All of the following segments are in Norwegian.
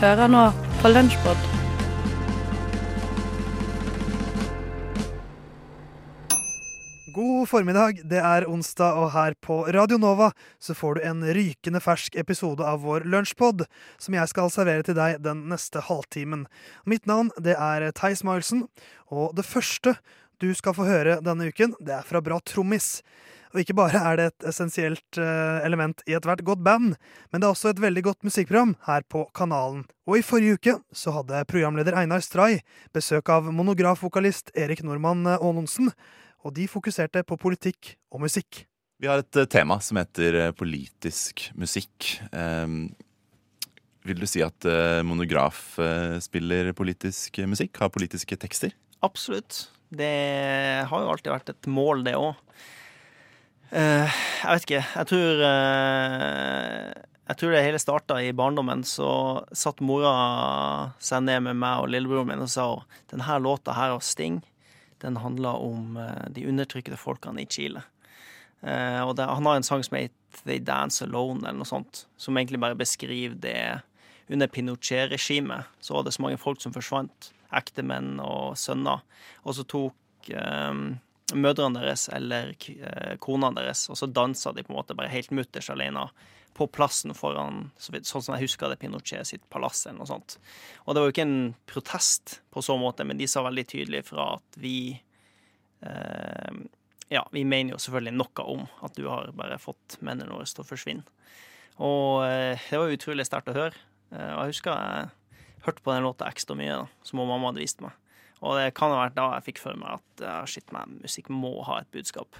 Hører nå på Lunsjpod. God formiddag, det er onsdag, og her på Radio Nova så får du en rykende fersk episode av vår lunsjpod, som jeg skal servere til deg den neste halvtimen. Mitt navn det er Theis Milesen, og det første du skal få høre denne uken, det er fra Bra Trommis. Og ikke bare er det et essensielt eh, element i ethvert godt band, men det er også et veldig godt musikkprogram her på kanalen. Og i forrige uke så hadde programleder Einar Stray besøk av monografvokalist Erik Normann Aanonsen, og de fokuserte på politikk og musikk. Vi har et eh, tema som heter eh, politisk musikk. Um, vil du si at uh, Monograf uh, spiller politisk musikk? Har politiske tekster? Absolutt. Det har jo alltid vært et mål, det òg. Uh, jeg vet ikke. Jeg tror Jeg tror det hele starta i barndommen. Så satt mora seg ned med meg og lillebroren min og sa denne låta her av Sting den handler om uh, de undertrykkede folkene i Chile. Uh, og det, han har en sang som heter They Dance Alone, eller noe sånt, som egentlig bare beskriver det Under Pinochet-regimet så var det så mange folk som forsvant. Ektemenn og sønner. Og så tok um, mødrene deres eller konene deres, og så dansa de på en måte bare helt mutters alene på plassen foran sånn som jeg husker det, Pinochet sitt palass, eller noe sånt. Og det var jo ikke en protest på så måte, men de sa veldig tydelig fra at vi eh, Ja, vi mener jo selvfølgelig noe om at du har bare fått mennene våre til å forsvinne. Og eh, det var utrolig sterkt å høre. Eh, og jeg husker jeg hørte på den låta ekstra mye, da, som mamma hadde vist meg. Og det kan ha vært da jeg fikk for meg at uh, shit, man, musikk må ha et budskap.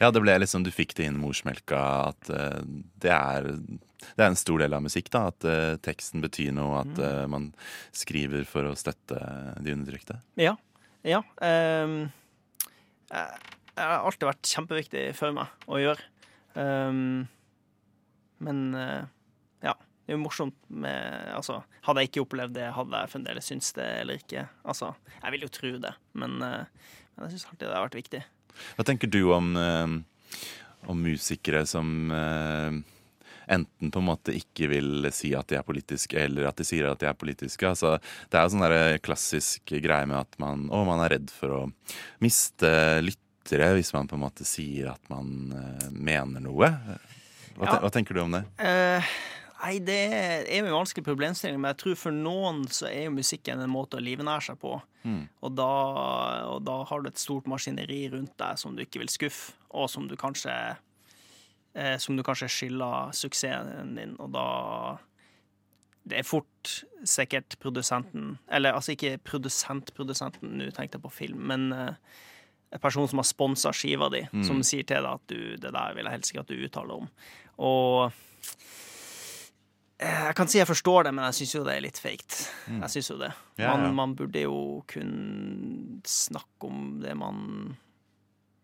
Ja, det ble liksom, du fikk det inn morsmelka at uh, det, er, det, er, en stor del av musikk, da. At uh, teksten betyr noe, at uh, man skriver for å støtte de undertrykte. Ja. Ja. Um, det har alltid vært kjempeviktig for meg å gjøre. Um, men. Det er jo morsomt med Altså, hadde jeg ikke opplevd det, hadde jeg fremdeles syntes det eller ikke. Altså, jeg vil jo tro det, men, men jeg syns alltid det har vært viktig. Hva tenker du om, eh, om musikere som eh, enten på en måte ikke vil si at de er politiske, eller at de sier at de er politiske. Altså, det er jo sånn klassisk greie med at man, å, man er redd for å miste lyttere hvis man på en måte sier at man uh, mener noe. Hva, ja. hva, tenker du om det? Uh, Nei, det er jo en vanskelig problemstilling, men jeg tror for noen så er jo musikken en måte å livnære seg på. Mm. Og, da, og, da, har du et stort maskineri rundt deg som du ikke vil skuffe, og som du kanskje eh, Som du kanskje skylder suksessen din, og da Det er fort sikkert produsenten Eller altså ikke produsent-produsenten, nå tenkte jeg på film, men eh, en person som har sponsa skiva di, mm. som sier til deg at du, det der vil jeg helst ikke at du uttaler om. Og jeg kan si jeg forstår det, men jeg syns jo det er litt feigt. Mm. Jeg syns jo det. Ja, man, ja. man, burde jo kun snakke om det man,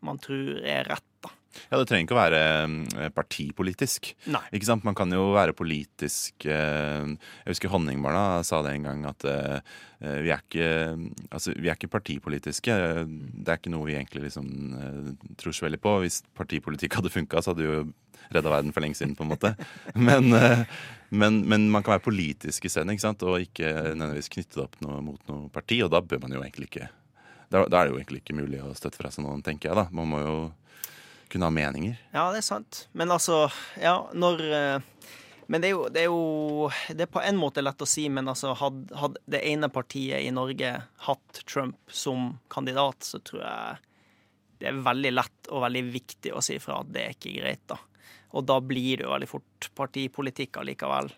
man tror er rett. Ja, Det trenger ikke å være eh, partipolitisk. Nei. Ikke sant? Man kan jo være politisk eh, Jeg husker Honningbarna sa det en gang at vi er ikke, altså, vi er ikke partipolitiske. Det er ikke noe vi egentlig liksom tror så veldig på. Hvis partipolitikk hadde funka, så hadde vi jo redda verden for lenge siden, på en måte. Men, eh, men, men man kan være politisk i stedet, ikke sant? og ikke nødvendigvis knytte det opp noe, mot noe parti. Og da bør man jo egentlig ikke Da, da er det jo egentlig ikke mulig å støtte fra seg noen, tenker jeg. da. Man må jo kunne ha meninger. Ja, det er sant. Men altså, ja, når eh, men det er, jo, det er jo Det er på en måte lett å si, men altså hadde hadde det ene partiet i Norge hatt Trump som kandidat, så tror jeg det er veldig lett og veldig viktig å si fra at det er ikke greit, da. Og da blir det jo veldig fort partipolitikk allikevel.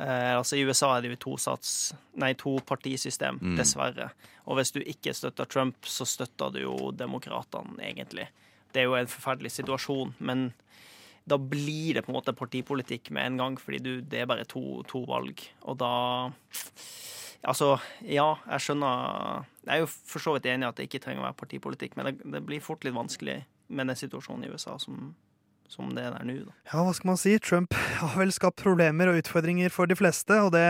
Eh, altså I USA er det jo tosats, nei, topartisystem, mm. dessverre. Og hvis du ikke støtter Trump, så støtter du jo demokratene, egentlig. Det er jo en forferdelig situasjon, men da blir det på en måte partipolitikk med en gang, fordi du, det er bare to, to valg. Og da Altså, ja, jeg skjønner Jeg er jo for så vidt enig i at det ikke trenger å være partipolitikk, men det, det blir fort litt vanskelig med den situasjonen i USA som som det er nå. Ja, hva skal man si? Trump har vel skapt problemer og utfordringer for de fleste, og det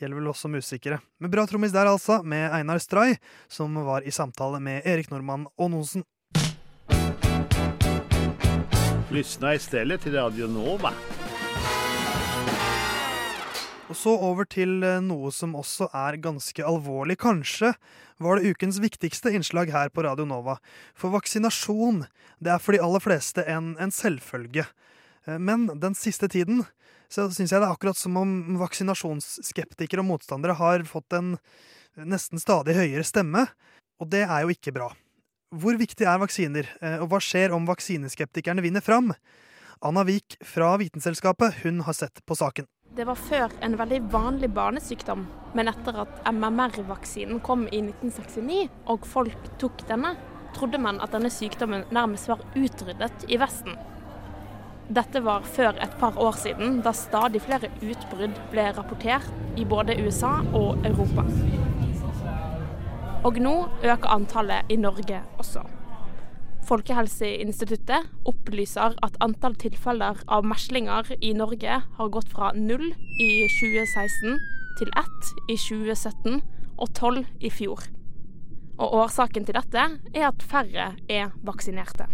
gjelder vel også musikere. Men bra trommis der, altså, med Einar Stray, som var i samtale med Erik Normann Aanonsen. Lyssna stedet til Radio Nova. Og så over til eh, noe som også er ganske alvorlig. Kanskje var det ukens viktigste innslag her på Radio Nova. For vaksinasjon, det er for de aller fleste en, en selvfølge. Eh, Men den siste tiden så syns jeg det er akkurat som om vaksinasjonsskeptikere og motstandere har fått en nesten stadig høyere stemme, og det er jo ikke bra. Hvor viktig er vaksiner, eh, og hva skjer om vaksineskeptikerne vinner fram? Anna Vik fra Vitenselskapet hun har sett på saken. Det var før en veldig vanlig barnesykdom, men etter at MMR-vaksinen kom i 1969 og folk tok denne, trodde man at denne sykdommen nærmest var utryddet i Vesten. Dette var før et par år siden, da stadig flere utbrudd ble rapportert i både USA og Europa. Og nå øker antallet i Norge også. Folkehelseinstituttet opplyser at antall tilfeller av meslinger i Norge har gått fra null i 2016 til ett i 2017 og tolv i fjor. Og årsaken til dette er at færre er vaksinerte.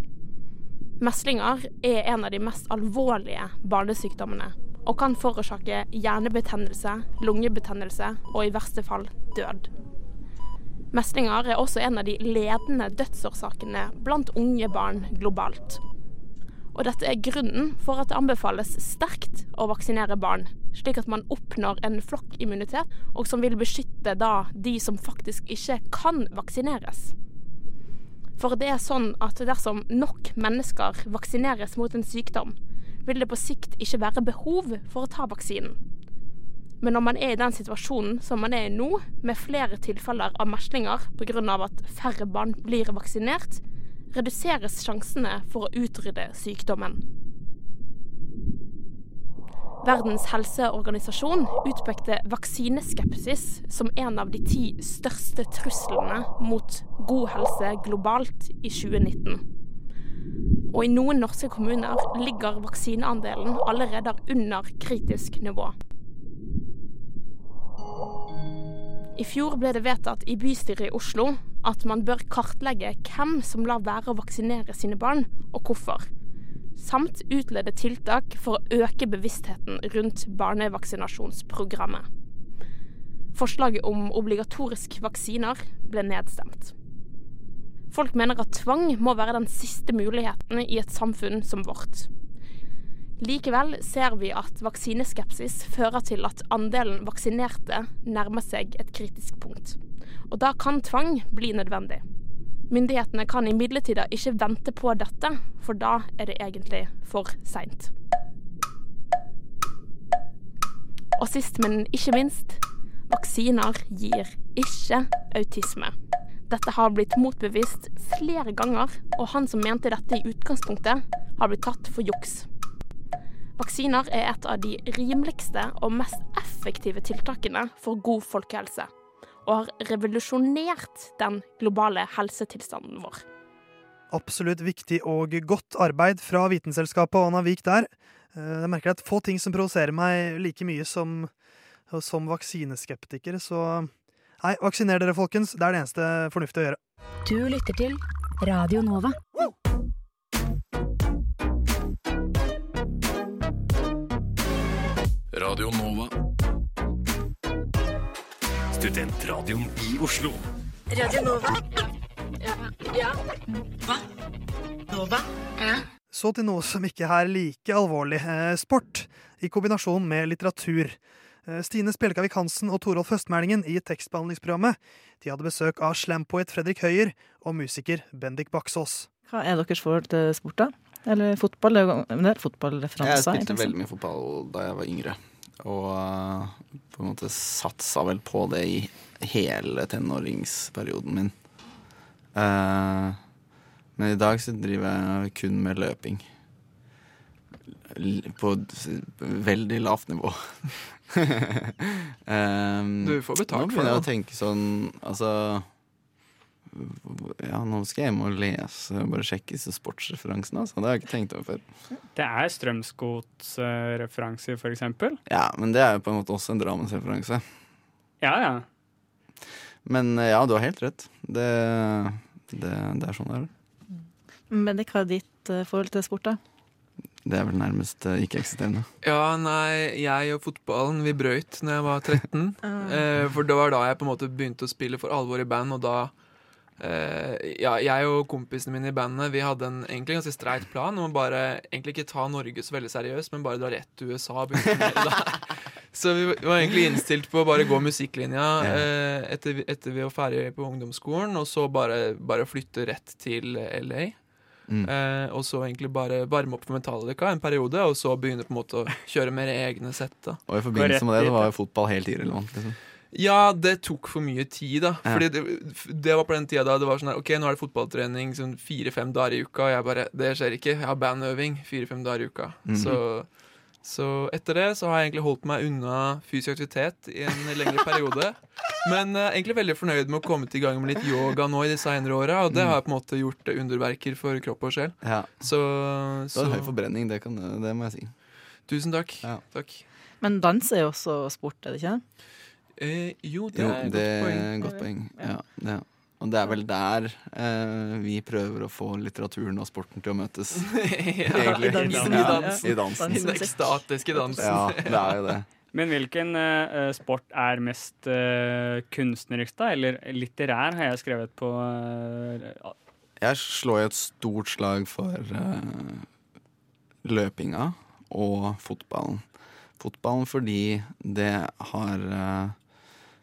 Meslinger er en av de mest alvorlige barnesykdommene og kan forårsake hjernebetennelse, lungebetennelse og i verste fall død. Meslinger er også en av de ledende dødsårsakene blant unge barn globalt. Og dette er grunnen for at det anbefales sterkt å vaksinere barn, slik at man oppnår en flokkimmunitet, og som vil beskytte da de som faktisk ikke kan vaksineres. For det er sånn at dersom nok mennesker vaksineres mot en sykdom, vil det på sikt ikke være behov for å ta vaksinen. Men når man er i den situasjonen som man er i nå, med flere tilfeller av meslinger pga. at færre barn blir vaksinert, reduseres sjansene for å utrydde sykdommen. Verdens helseorganisasjon utpekte vaksineskepsis som en av de ti største truslene mot god helse globalt i 2019. Og i noen norske kommuner ligger vaksineandelen allerede under kritisk nivå. I fjor ble det vedtatt i bystyret i Oslo at man bør kartlegge hvem som lar være å vaksinere sine barn, og hvorfor. Samt utlede tiltak for å øke bevisstheten rundt barnevaksinasjonsprogrammet. Forslaget om obligatorisk vaksiner ble nedstemt. Folk mener at tvang må være den siste muligheten i et samfunn som vårt. Likevel ser vi at vaksineskepsis fører til at andelen vaksinerte nærmer seg et kritisk punkt. Og da kan tvang bli nødvendig. Myndighetene kan imidlertid ikke vente på dette, for da er det egentlig for seint. Og sist, men ikke minst vaksiner gir ikke autisme. Dette har blitt motbevist flere ganger, og han som mente dette i utgangspunktet, har blitt tatt for juks. Vaksiner er et av de rimeligste og mest effektive tiltakene for god folkehelse, og har revolusjonert den globale helsetilstanden vår. Absolutt viktig og godt arbeid fra Vitenselskapet og Anna Vik der. Eh, Jeg merker at få ting som provoserer meg like mye som, som vaksineskeptiker, så nei, vaksiner dere, folkens. Det er det eneste fornuftige å gjøre. Du lytter til Radio Nova. Radio Nova. Studentradioen i Oslo. Radio Nova. Ja. ja. Hva? Nova? Ja. Så til noe som ikke er like alvorlig. Eh, sport i kombinasjon med litteratur. Eh, Stine Spjelkavik Hansen og Torolf Høstmælingen i tekstbehandlingsprogrammet de hadde besøk av slampoet Fredrik Høyer og musiker Bendik Baksås. Hva er deres forhold til sport, da? Eller fotball? Det er fotballreferanser. Jeg spilte veldig mye fotball da jeg var yngre. Og eh, på en måte satsa vel på det i hele tenåringsperioden min. Eh, men i dag så driver jeg kun med løping. På veldig lavt nivå. um, Du får betalt nå for begynner jeg å tenke sånn Altså Ja, nå skal jeg hjem og lese og bare sjekke disse sportsreferansene. Altså. Det har jeg ikke tenkt over før. Det er Strømsgods uh, for eksempel. Ja, men det er jo på en måte også en Drammensreferanse. Ja, ja. Men eh, ja, du har helt rett. Det, det, det er sånn det er. Bendik, hva er ditt eh, forhold til sport, da? Det er vel nærmest eh, ikke-eksisterende. Ja, nei, jeg og fotballen, vi brøyt når jeg var 13. eh, for det var da jeg på en måte begynte å spille for alvor i band, og da eh, Ja, jeg og kompisene mine i bandet, vi hadde en egentlig ganske streit plan om å bare egentlig ikke ta Norge så veldig seriøst, men bare dra rett til USA. Så vi var egentlig innstilt på å bare gå musikklinja eh, etter, vi- etter vi var ferdig på ungdomsskolen, og så bare, bare flytte rett til LA. Mm. Eh, og så egentlig bare varme opp for Metallica en periode, og så begynne på en måte å kjøre mer egne sett. da Og i forbindelse med det, det var jo fotball helt irrelevant. Liksom. Ja, det tok for mye tid, da. Ja. Fordi det, det var på den tida da det var sånn her OK, nå er det fotballtrening sånn fire-fem dager i uka, og jeg bare Det skjer ikke. Jeg har bandøving fire-fem dager i uka. Mhm. Så, så etter det så har jeg egentlig holdt meg unna fysisk aktivitet i en lengre periode. Men uh, egentlig veldig fornøyd med å komme til gang med litt yoga nå i de senere åra, og det har jeg på en måte gjort underverker for kropp og sjel. Ja. Så, Du så har høy forbrenning, det, kan, det må jeg si. Tusen takk. Ja. takk. Men dans er jo også sport, er det ikke? Eh, jo, det Jo, et det godt er poeng. et godt poeng. Ja, det, og det er vel der eh, vi prøver å få litteraturen og sporten til å møtes. Ja, Egentlig. i dansen. Ja, I dansen. I dansen. I den ekstatiske dansen. Ja, det er jo det. Men hvilken uh, sport er mest uh, kunstnerisk, da? Eller litterær, har jeg skrevet på Uh, Jeg slår jo et stort slag for løpinga og fotballen. Fotballen fordi det har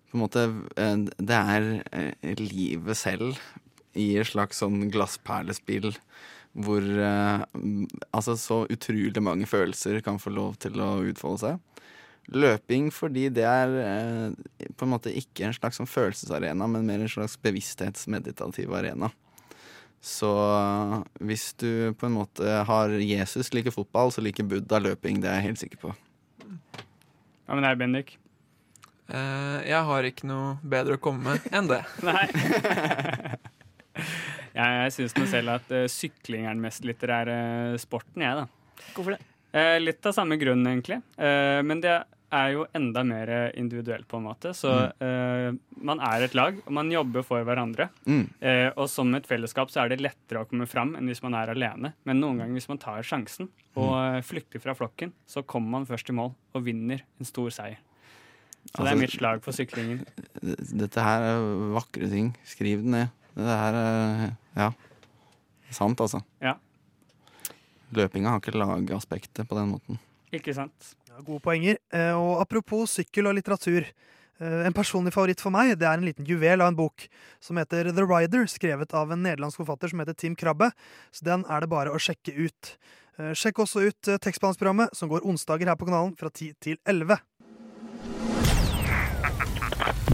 På en måte eh, Det er eh, livet selv i et slags sånn glassperlespill hvor eh, altså så utrolig mange følelser kan få lov til å utfolde seg. Løping fordi det er på en måte ikke en slags sånn følelsesarena, men mer en slags bevissthetsmeditativ arena. Så hvis du på en måte har Jesus liker fotball, så liker Buddha løping. Det er jeg helt sikker på. Hva med deg, Bendik? Eh, jeg har ikke noe bedre å komme med enn det. Nei. jeg syns nå selv at uh, sykling er den mest litterære sporten, jeg, da. Hvorfor det? Uh, litt av samme grunn, egentlig. Eh, men det er jo enda mer individuelt, på en måte. Så eh, man er et lag, og man jobber for hverandre. Mm. Eh, og som et fellesskap så er det lettere å komme fram enn hvis man er alene. Men noen ganger hvis man tar sjansen og eh, flykter fra flokken, så kommer man først i mål og vinner en stor seier. Så det Altså- er mitt slag for syklingen. Dette her er vakre ting. Skriv det ned. Det her er Ja. Sant, altså. Ja. Løpinga har ikke lagaspektet på den måten. Ikke sant? Ja, gode poenger. Eh, Og apropos sykkel og litteratur. eh, En personlig favoritt for meg det er en liten juvel av en bok som heter The Rider, skrevet av en nederlandsk forfatter som heter Tim Krabbe. Så den er det bare å sjekke ut. Eh, Sjekk også ut eh, tekstbehandlingsprogrammet som går onsdager her på kanalen fra 10 til 11.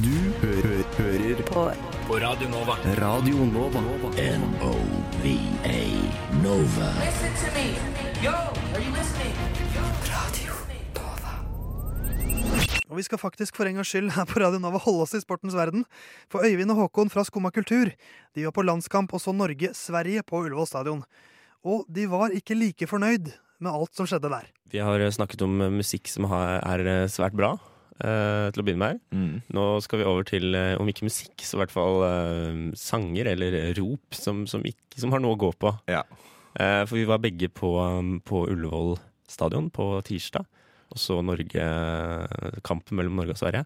Du hører, hører på. på Radio Nova. Radio Nova. N-O-V-A Nova. Listen to me. Yo, are you listening? Og vi skal faktisk for en gangs skyld her på Radio Nova holde oss i sportens verden. For Øyvind og Håkon fra Skumma kultur de var på landskamp og så Norge-Sverige på Ullevål stadion. Og de var ikke like fornøyd med alt som skjedde der. Vi har eh, snakket om eh, musikk som er eh, svært bra, eh, til å begynne med. her. Nå skal vi over til, eh, om ikke musikk, så i hvert fall uh, sanger eller rop som, som, ikke, som har noe å gå på. Ja. for vi var begge på, um, på Ullevål stadion på tirsdag, og så Norge, kampen mellom Norge og Sverige.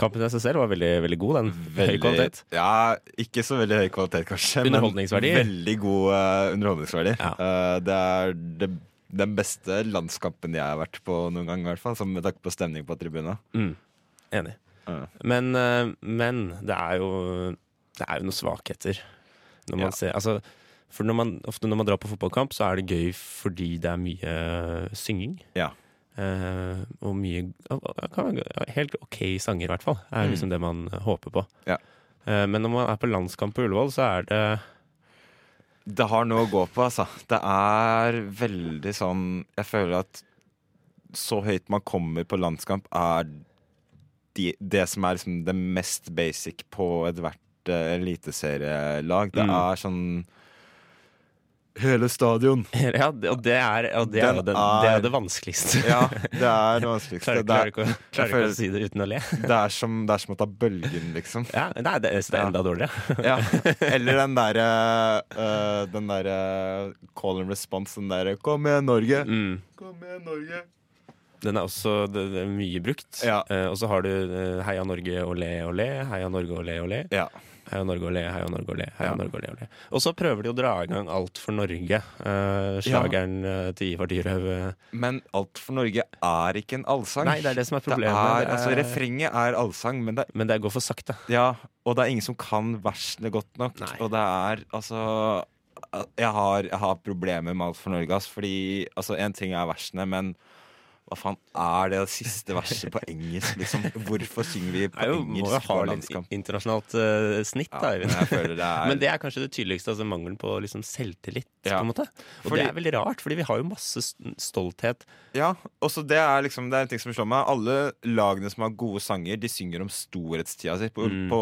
Kampen i seg selv var veldig, veldig god. Den høy kvalitet. Ja, ikke så veldig høy kvalitet, kanskje. Underholdningsverdi. Men veldig god uh, underholdningsverdi. Eh, det er det, den beste landskampen jeg har vært på noen gang, i hvert fall. Som med takk på stemning på tribunen. Mm. Enig. Men, eh, men det er jo Det er jo noen svakheter. Når man Ja. ser, altså, for når man, ofte når man drar på fotballkamp, så er det gøy fordi det er mye synging. Eh, og mye Helt OK sanger, i hvert fall. Er Mm. liksom det man håper på. Eh, men når man er på landskamp på Ullevål, så er det Det har noe å gå på, altså. Det er veldig sånn Jeg føler at så høyt man kommer på landskamp, er de, det som er liksom det mest basic på ethvert uh, eliteserielag. Det Mm. er sånn hele stadion. Ja, og det er, og det er, det, det er det vanskeligste. Ja, det er det vanskeligste. Klarer, er- klarer ikke, klarer ikke å si det uten å le. Det er som, det er som å ta bølgen, liksom. Ja, nei, det, det er enda dårligere. Ja. Eller den derre uh, Den derre call and response, den derre 'Kom igjen, Norge'. Mm. Kom igjen, Norge. Den er også er mye brukt. Eh, og så har du uh, Heia Norge olé olé, Heia Norge olé olé. Heia Norge olé, Heia Norge olé, Heia Norge olé olé. Og så prøver de å dra i gang Alt for Norge. Uh, slageren ja. til Ivar Dyrhaug. eh. Men Alt for Norge er ikke en allsang. Nei, det er det som er problemet. Det er, er- altså, refrenget er allsang, men det, men det går for sakte. Ja, og det er ingen som kan versene godt nok. Og det er altså jeg har, jeg har problemer med Alt for Norge, ass, fordi altså, en ting er versene, men hva faen er det siste verset på engelsk, liksom? Hvorfor synger vi på Det engelsk? må jo ha litt internasjonalt uh, snitt, da. Men det er- Men det er kanskje det tydeligste, altså mangelen på liksom, selvtillit. Ja. på en måte. Og Fordi- det er veldig rart, fordi vi har jo masse stolthet. Ja, også det er liksom Det er en ting som slår meg. Alle lagene som har gode sanger, de synger om storhetstida si. På, Mm. på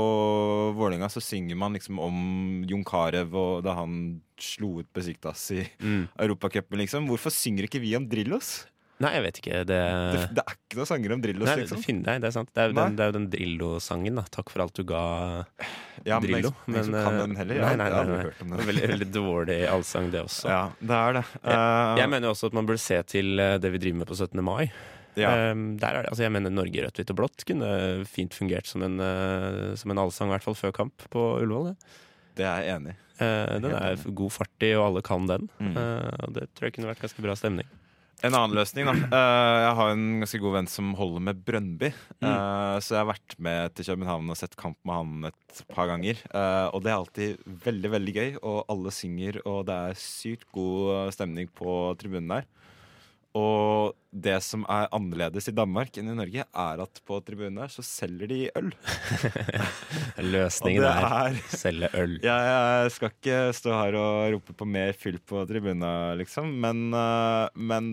Vålerenga så synger man liksom om Jon Carew og da han slo ut Besiktas i Mm. Europacupen, liksom. Hvorfor synger ikke vi om Drillos? Nei, jeg vet ikke. Det, Det, det er ikke noen sanger om Drillos, nei, liksom. det, nei, det er sant. Det er den, det er jo den Drillo-sangen, da. 'Takk for alt du ga', Ja, men Drillo. Jeg, men, som kan eh, den heller. Nei, nei, nei, nei, nei, nei. Veldig, veldig dårlig allsang, det også. Ja, det er det. Jeg, Eh, jeg mener jo også at man burde se til eh, det vi driver med på 17. mai. Ja. Um, der er det, altså jeg mener Norge rødt, hvitt og blått kunne fint fungert som en, uh, som en allsang, i hvert fall før kamp på Ullevål. Det. Det er jeg enig i. Uh, den er god fart i, og alle kan den. Mm. Uh, og det tror jeg kunne vært ganske bra stemning. En annen løsning, da. Eh, jeg har en ganske god venn som holder med Brøndby. Mm. så jeg har vært med til København og sett kamp med han et par ganger. Eh, og det er alltid veldig, veldig gøy, og alle synger, og det er sykt god stemning på tribunen der. Og det som er annerledes i Danmark enn i Norge, er at på tribunen der så selger de øl. Løsningen er, er selge øl. Ja, jeg skal ikke stå her og rope på mer fyll på tribunen, liksom, men, eh, men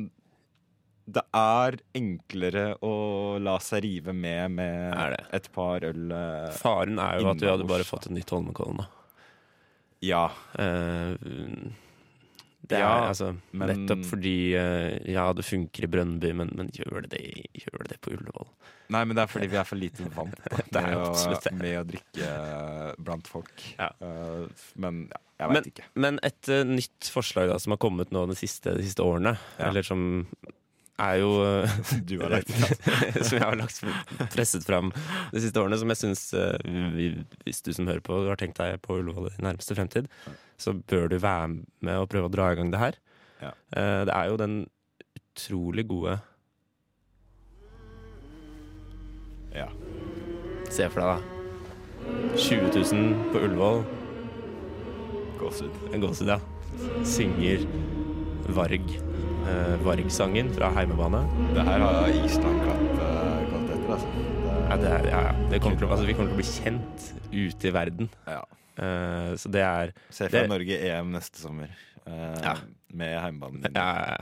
det er enklere å la seg rive med med et par øl. eh, Faren er jo at vi hadde bare fått et nytt Holmenkollen, da. Ja. Eh, det er Ja, altså men- Nettopp fordi eh, Ja, det funker i Brønnby, men, men gjør, det gjør det på Ullevål? Nei, men det er fordi vi er for lite vant da, med, å, med å drikke eh, blant folk. Eh, men ja, jeg veit ikke. Men et uh, nytt forslag da, som har kommet nå de siste, de siste årene, Ja. eller som er jo eh, Du har lagt Som jeg har lagt, presset fram de siste årene, som jeg syns Hvis du som hører på har tenkt deg på Ullevål i nærmeste fremtid, så bør du være med og prøve å dra i gang det her. Ja. Eh, det er jo den utrolig gode Ja. Se for deg, da. 20 000 på Ullevål. Gåsehud. En gåsehud, ja. Synger Varg. eh, Varg-sangen fra heimebane. Det her har Island-kvaliteter, altså. Ja, det er, ja, ja. Det kommer til, altså, vi kommer til å bli kjent ute i verden. Ja. Uh, så det er Se det- Norge EM neste sommer uh, Ja. med heimebanen din. Ja.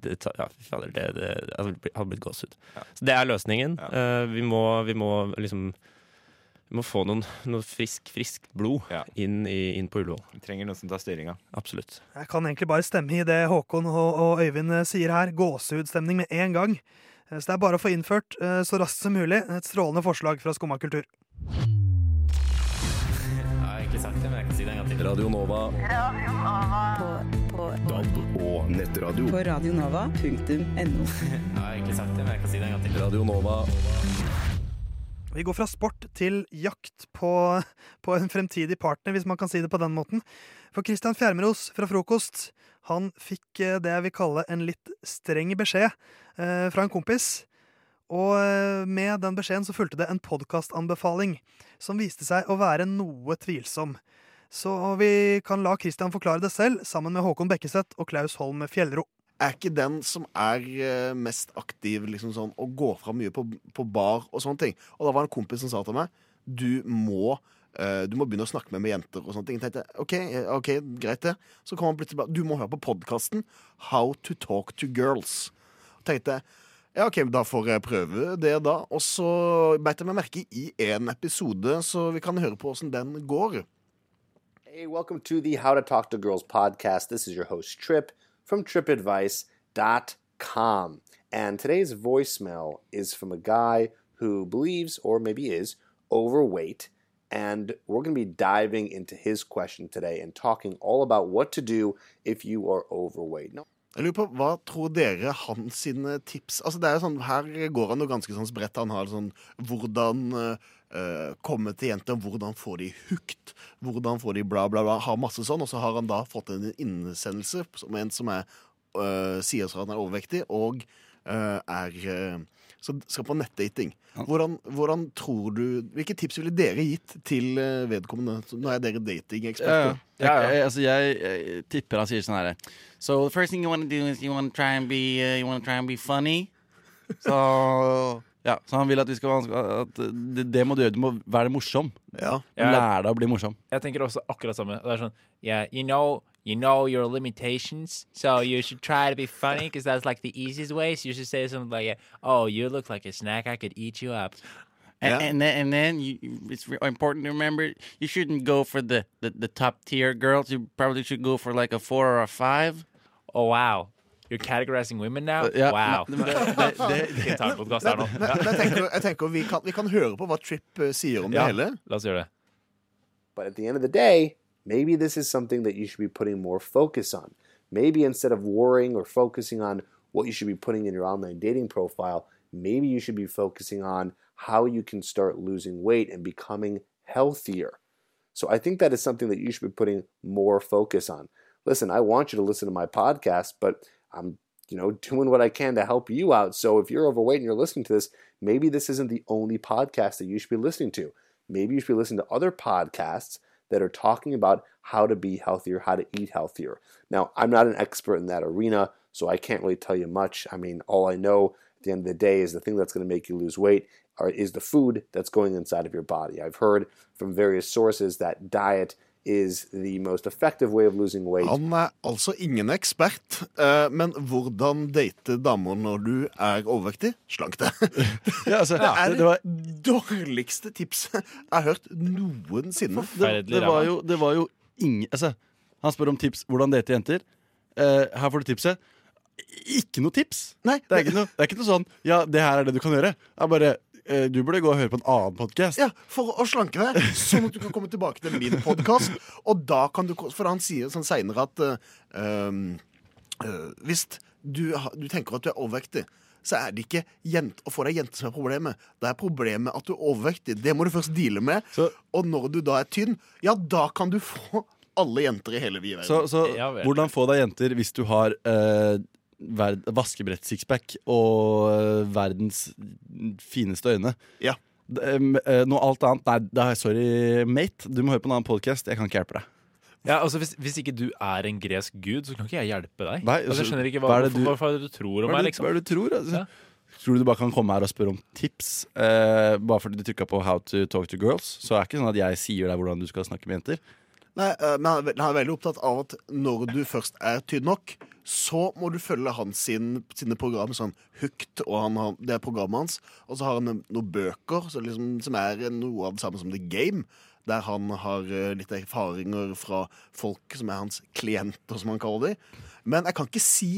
Det, ja, fader, det, det, det hadde blitt gåsehud. Så det er løsningen. Uh, vi, må, vi må liksom Vi må få noen, noe frisk, friskt blod inn, i, inn på Ullevål. Vi trenger noen som tar styringa. Absolutt. Jeg kan egentlig bare stemme i det Håkon og, og Øyvind eh, sier her. Gåsehudstemning med en gang. Eh, Så det er bare å få innført eh, så raskt som mulig. Et strålende forslag fra Skumma kultur. Jeg har egentlig sagt det, men jeg kan si det en gang til. Radio Nova. På, DAB og nettradio. på radionova.no. Jeg har egentlig sagt det, men jeg kan si det en gang til. Radio Nova. Vi går fra sport til jakt på, på en fremtidig partner, hvis man kan si det på den måten. For Christian Fjermeros fra Frokost han fikk eh, det jeg vil kalle en litt streng beskjed eh, fra en kompis. Og eh, med den beskjeden så fulgte det en podkastanbefaling som viste seg å være noe tvilsom. Så vi kan la Christian forklare det selv, sammen med Håkon Bekkeseth og Klaus Holm Fjellro. Er ikke den som er eh, mest aktiv liksom sånn, og går fra mye på, på bar og sånne ting. Og da var det en kompis som sa til meg du må, uh, du må begynne å snakke med, med jenter og sånne ting. Jeg tenkte, ok, eh, ok, greit det. Så kom han plutselig bare du må høre på podkasten How to talk to girls. Og tenkte ja, ok, da får jeg prøve det, da. Og så beit jeg meg merke i én episode, så vi kan høre på åssen den går. Hey, welcome to the How to Talk to Girls podcast. This is your host, Trip, from tripadvice.com. And today's voicemail is from a guy who believes, or maybe is, overweight. And we're going to be diving into his question today and talking all about what to do if you are overweight. No. Jeg lurer på, Hva tror dere hans sine tips Altså det er jo sånn, Her går han jo ganske sånn spredt. Han har sånn hvordan eh, komme til jenter, hvordan får de hooked, hvordan får de bla, bla, bla. Har masse sånn. Og så har han da fått en innsendelse som en som er, uh, sier at han er overvektig, og uh, er så skal på nettdating. Hvordan, hvordan tror du Hvilke tips ville dere gitt til vedkommende? Nå er dere datingeksperter. Ja, ja. Jeg, altså jeg, jeg tipper han sier sånn herre So the first thing you want to do is you want to try and be uh, you want try and be funny. Så ja, så han vil at vi skal at det, det må du gjøre. Du må være morsom. Ja. Lære deg å bli morsom. Jeg tenker også akkurat samme. Det er sånn Yeah, you know You know your limitations, so you should try to be funny because that's like the easiest way. So you should say something like, "Oh, you look like a snack. I could eat you up." And, and then, and then you, it's important to remember you shouldn't go for the, the, the top tier girls. You probably should go for like a four or a five. Oh wow, you're categorizing women now. Uh, ja, wow. det- det- det- tenker, jeg tenker vi, kan, vi kan høre på hva Tripp eh, sier om Ja, det hele. la oss gjøre det. But at the end of the day, maybe this is something that you should be putting more focus on. Maybe instead of worrying or focusing on what you should be putting in your online dating profile, maybe you should be focusing on how you can start losing weight and becoming healthier. So I think that is something that you should be putting more focus on. Listen, I want you to listen to my podcast, but I'm you know doing what I can to help you out. So if you're overweight and you're listening to this, maybe this isn't the only podcast that you should be listening to. Maybe you should be listening to other podcasts that are talking about how to be healthier, how to eat healthier. Now, I'm not an expert in that arena, so I can't really tell you much. I mean, all I know at the end of the day is the thing that's going to make you lose weight is the food that's going inside of your body. I've heard from various sources that diet is the most effective way of losing weight. Han er altså ingen ekspert, eh, men hvordan date damer når du er overvektig? Slank deg. altså, det er det- var- dårligste tipset jeg har hørt noensinne. Det, det, var jo, det var jo ingen altså, Han spør om tips hvordan date jenter. Eh, her får du tipset. Ikke noe tips! Nei, det, er ikke noe, det er ikke noe sånn Ja, det her er det du kan gjøre. Det er bare Du burde gå og høre på en annen podkast. Ja, for å slanke deg, sånn at du kan komme tilbake til min podkast. Og da kan du For han sier sånn seinere at eh, uh, eh, hvis du, du tenker at du er overvektig, så er det ikke jent, å få deg jente som er problemet. Det er problemet at du er overvektig. Det må du først deale med. Og når du da er tynn, ja, da kan du få alle jenter i hele vide verden. Så, så hvordan få deg jenter hvis du har uh, vaskebrett-sixpack og eh, verdens fineste øyne? Ja. Em, eh, noe alt annet Nei, da, sorry, mate. Du må høre på en annen podkast. Jeg kan ikke hjelpe deg. Ja, altså hvis, hvis ikke du er en gresk gud, så kan ikke jeg hjelpe deg. Nei, altså, jeg skjønner ikke hva hva, er det hvorfor, du- hvorfor er det du tror om Hva er meg, liksom. Hva er det du tror? Altså? Ja. Tror du du bare kan komme her og spørre om tips eh, bare fordi du trykka på 'How to talk to girls'? Så er det ikke sånn at jeg sier deg hvordan du skal snakke med jenter. Nei, eh, men han er veldig opptatt av at når du først er tynn nok, så må du følge hans sin, sine program, sånn Hooked, og han det er programmet hans. Og så har han noen bøker liksom, som er noe av det samme som The Game. Der han har eh, litt erfaringer fra folk som er hans klienter, som han kaller dem. Men jeg kan ikke si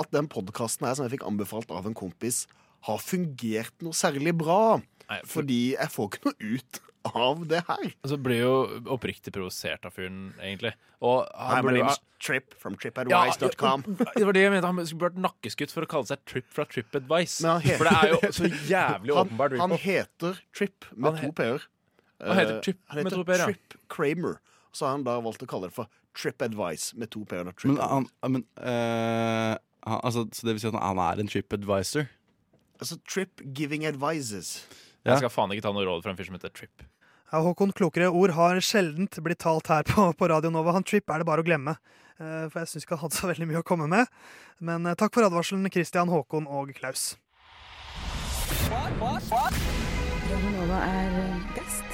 at den podkasten her som jeg fikk anbefalt av en kompis, har fungert noe særlig bra. Fordi jeg får ikke noe ut av det her. Altså blir jo oppriktig provosert av fyren, egentlig. Og Hi, my burde ha- Trip from tripadvice.com. ja, det var det jeg mente. Han skulle vært nakkeskutt for å kalle seg Trip fra TripAdvice. Men han heter- For det er jo så jævlig han, åpenbart. Han rip-off. heter Trip med Han he- to p-er. Han heter Eh, Trip han med to p-er, ja. Trip Kramer. Så har han da valgt å kalle det for Trip Advice med to p-er. Men, han, men eh, han, altså, Så det vil si at han er en TripAdvisor? Altså Trip Giving Advices. Jeg skal faen ikke ta noe råd fra en fyr som heter Trip. Ja, Håkon, klokere ord har sjeldent blitt talt her på, på Radio Nova. Han Trip er det bare å glemme. Eh, For jeg syns ikke han hadde så veldig mye å komme med. Men eh, takk for advarselen, Christian, Håkon og Klaus. Radio Nova er best.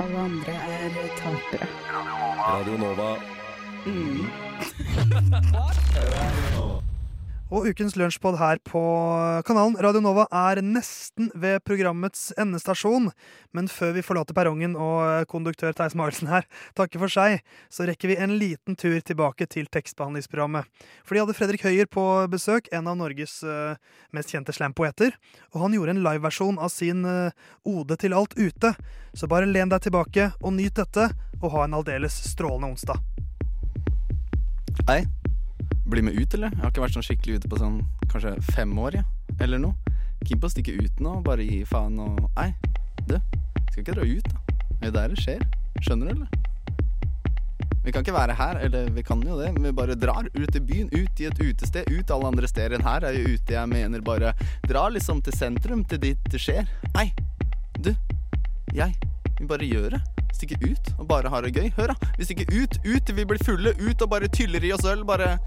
Alle andre er tapere. Radio Nova. Og ukens lunsjpod her på kanalen Radio Nova er nesten ved programmets endestasjon. Men før vi forlater perrongen og konduktør Theis Magelsen her takker for seg, så rekker vi en liten tur tilbake til tekstbehandlingsprogrammet. For de hadde Fredrik Høyer på besøk, en av Norges eh, mest kjente slampoeter. Og han gjorde en liveversjon av sin eh, ode til alt ute. Så bare len deg tilbake og nyt dette, og ha en aldeles strålende onsdag. Hei. Bli med ut, eller? Jeg har ikke vært sånn skikkelig ute på sånn kanskje fem år, ja. Eller noe. Keen på å stikke ut nå, bare gi faen og Nei, du. Skal ikke dra ut, da. Det er der det skjer. Skjønner du, eller? Vi kan ikke være her, eller vi kan jo det, men vi bare drar ut i byen, ut i et utested, ut alle andre steder enn her er jo ute, jeg mener bare Dra liksom til sentrum, til dit det skjer. Nei, du. Jeg. Vi bare gjør det. Stikke ut og bare ha det gøy. Hør, da. Vi stikker ut, ut vi blir fulle, ut og bare tyller i oss øl. Bare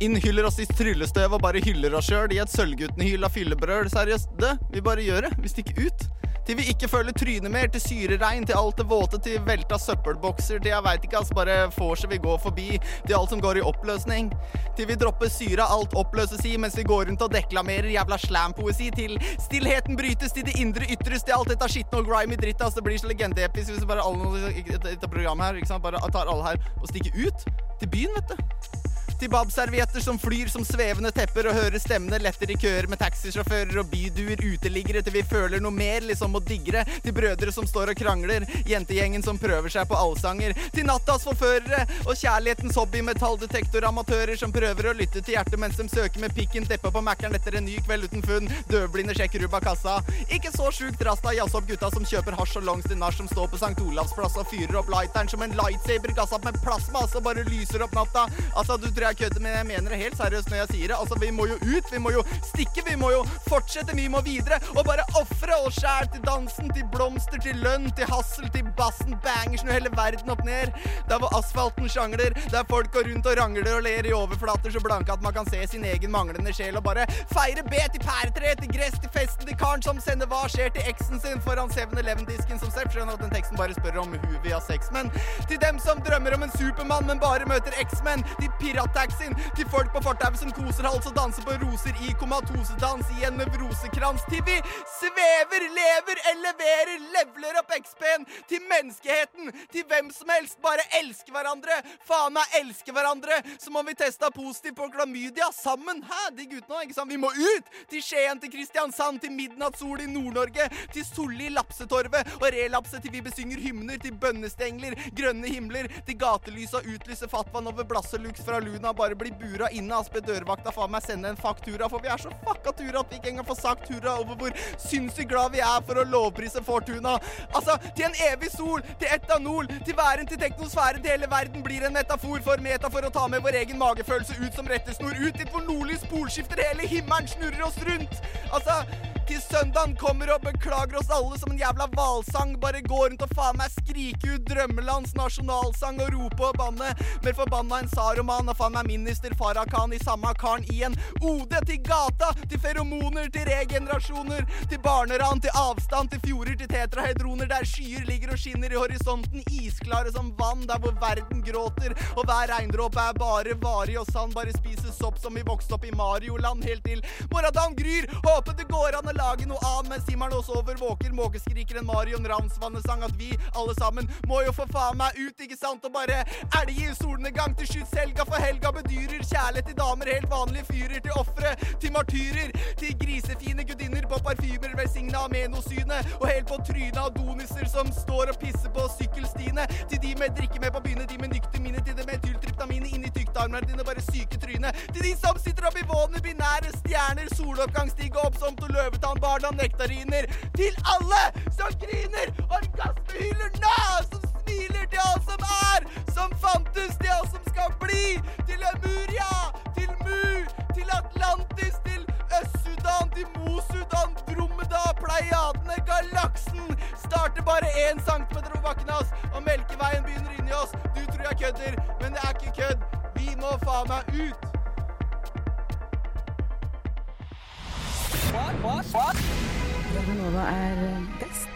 innhyller oss i tryllestøv og bare hyller oss sjøl i et sølvguttenhyl av fyllebrøl. Seriøst, det. Vi bare gjør det. Vi stikker ut. Til vi ikke føler trynet mer, til syreregn, til alt det våte, til velta søppelbokser, til jeg veit ikke, ass, bare vorset vi går forbi, til alt som går i oppløsning. Til vi dropper syra, alt oppløses i, mens vi går rundt og deklamerer jævla slampoesi, til stillheten brytes, til det indre ytres, til alt dette skitne og grimy drittet, ass, det blir så legendeepisk hvis vi bare alle dette programmet her, ikke sant, bare tar alle her og stikker ut til byen, vet du. Til babservietter som flyr som svevende tepper og hører stemmene letter i køer med taxisjåfører og byduer, uteliggere til vi føler noe mer, liksom å digre. Til brødre som står og krangler, jentegjengen som prøver seg på allsanger. Til nattas forførere og kjærlighetens hobby, metalldetektoramatører som prøver å lytte til hjertet mens de søker med pikken deppa på Mækkern etter en ny kveld uten funn. Døvblinde sjekker Ruba kassa. Ikke så sjukt rasta jazz opp gutta som kjøper hasj og longs til nach som står på St. Olavs plass og fyrer opp lighteren som en lightsaber gassa med plasma, altså bare lyser opp natta. Altså, du tror jeg kødder, men jeg mener det helt seriøst når jeg sier det. Altså, vi må jo ut, vi må jo stikke, vi må jo fortsette, vi må videre. Og bare ofre oss sjæl til dansen, til blomster, til lønn, til hassel, til bassen, banger, og hele verden opp ned. Der hvor asfalten sjangler, der folk går rundt og rangler og ler i overflater så blanke at man kan se sin egen manglende sjel og bare feire B til pæretre, til gress, til festen, til karen som sender hva skjer til eksen sin foran 7-Eleven-disken som selv skjønner at den teksten bare spør om hun vil ha til dem som drømmer om en supermann, men bare møter eksmenn, de til pirattaxien, til folk på fortauet som koser hals og danser på roser i komatosedans i en nevrosekrans, til vi svever, lever, eleverer, levler opp XP-en, til menneskeheten, til hvem som helst, bare elsker hverandre, faen meg elsker hverandre, som om vi testa positivt på klamydia sammen, hæ, de guttene, ikke sant, vi må ut, til Skien, til Kristiansand, til midnattssol i Nord-Norge, til Solli, Lapsetorvet og relapse til vi besynger hymner, til bønnestengler, grønne himler, til gatelys og utlyse fatwaen over blasselux fra Luna, bare bli bura inne, aspe dørvakta, faen meg sende en faktura, for vi er så fucka tura at vi ikke engang får sagt hurra over hvor sinnssykt glad vi er for å lovprise Fortuna. Altså, til en evig sol, til etanol, til væren, til teknosfæren, til hele verden blir en metafor for meta for å ta med vår egen magefølelse ut som rettesnor, ut dit hvor nordlys polskifter hele himmelen snurrer oss rundt. Altså, til søndagen kommer og beklager oss alle som en jævla hvalsang, bare går rundt og faen meg skrike ut drømmelands nasjonalsang og rope og banne. Mer forbanna enn Saroman og faen meg minister Farrakhan i samme karen i en ode til gata, til feromoner, til regenerasjoner, til barneran, til avstand, til fjorder, til tetrahedroner, der skyer ligger og skinner i horisonten, isklare som vann, der hvor verden gråter, og hver regndråpe er bare varig og sann, bare spiser sopp som vi vokste opp i Marioland, helt til morgendagen gryr, håper det går an å lage noe annet mens himmelen også over våker, måkeskriker en Marion Ravnsvannesang, at vi alle sammen må jo for faen meg ut, ikke sant, og bare elge i solnedgang til skytshelga, for helga bedyrer kjærlighet til damer, helt vanlige fyrer, til ofre, til martyrer, til grisefine gudinner på parfymer, velsigna av menosynet, og helt på trynet av doniser som står og pisser på sykkelstiene, til de med drikke med på byene, de med nyktemine, til det med tyltryptamine inni tyktarmene dine, bare syke tryne, til de som sitter oppi i våne binære stjerner, soloppgang stiger opp som to løvetann, barn nektariner, til alle som griner, orgasmehyller nå, som smiler til alt som er, som fantes, til alt som bli, til Lemuria, til Mu, til Atlantis, til Øst-Sudan, til Mo-Sudan, Dromedar, Pleiadene, galaksen. Starter bare én centimeter på bakken av oss, og Melkeveien begynner inni oss. Du tror jeg kødder, men det er ikke kødd. Vi må faen meg ut. Radio Nova er eh, best.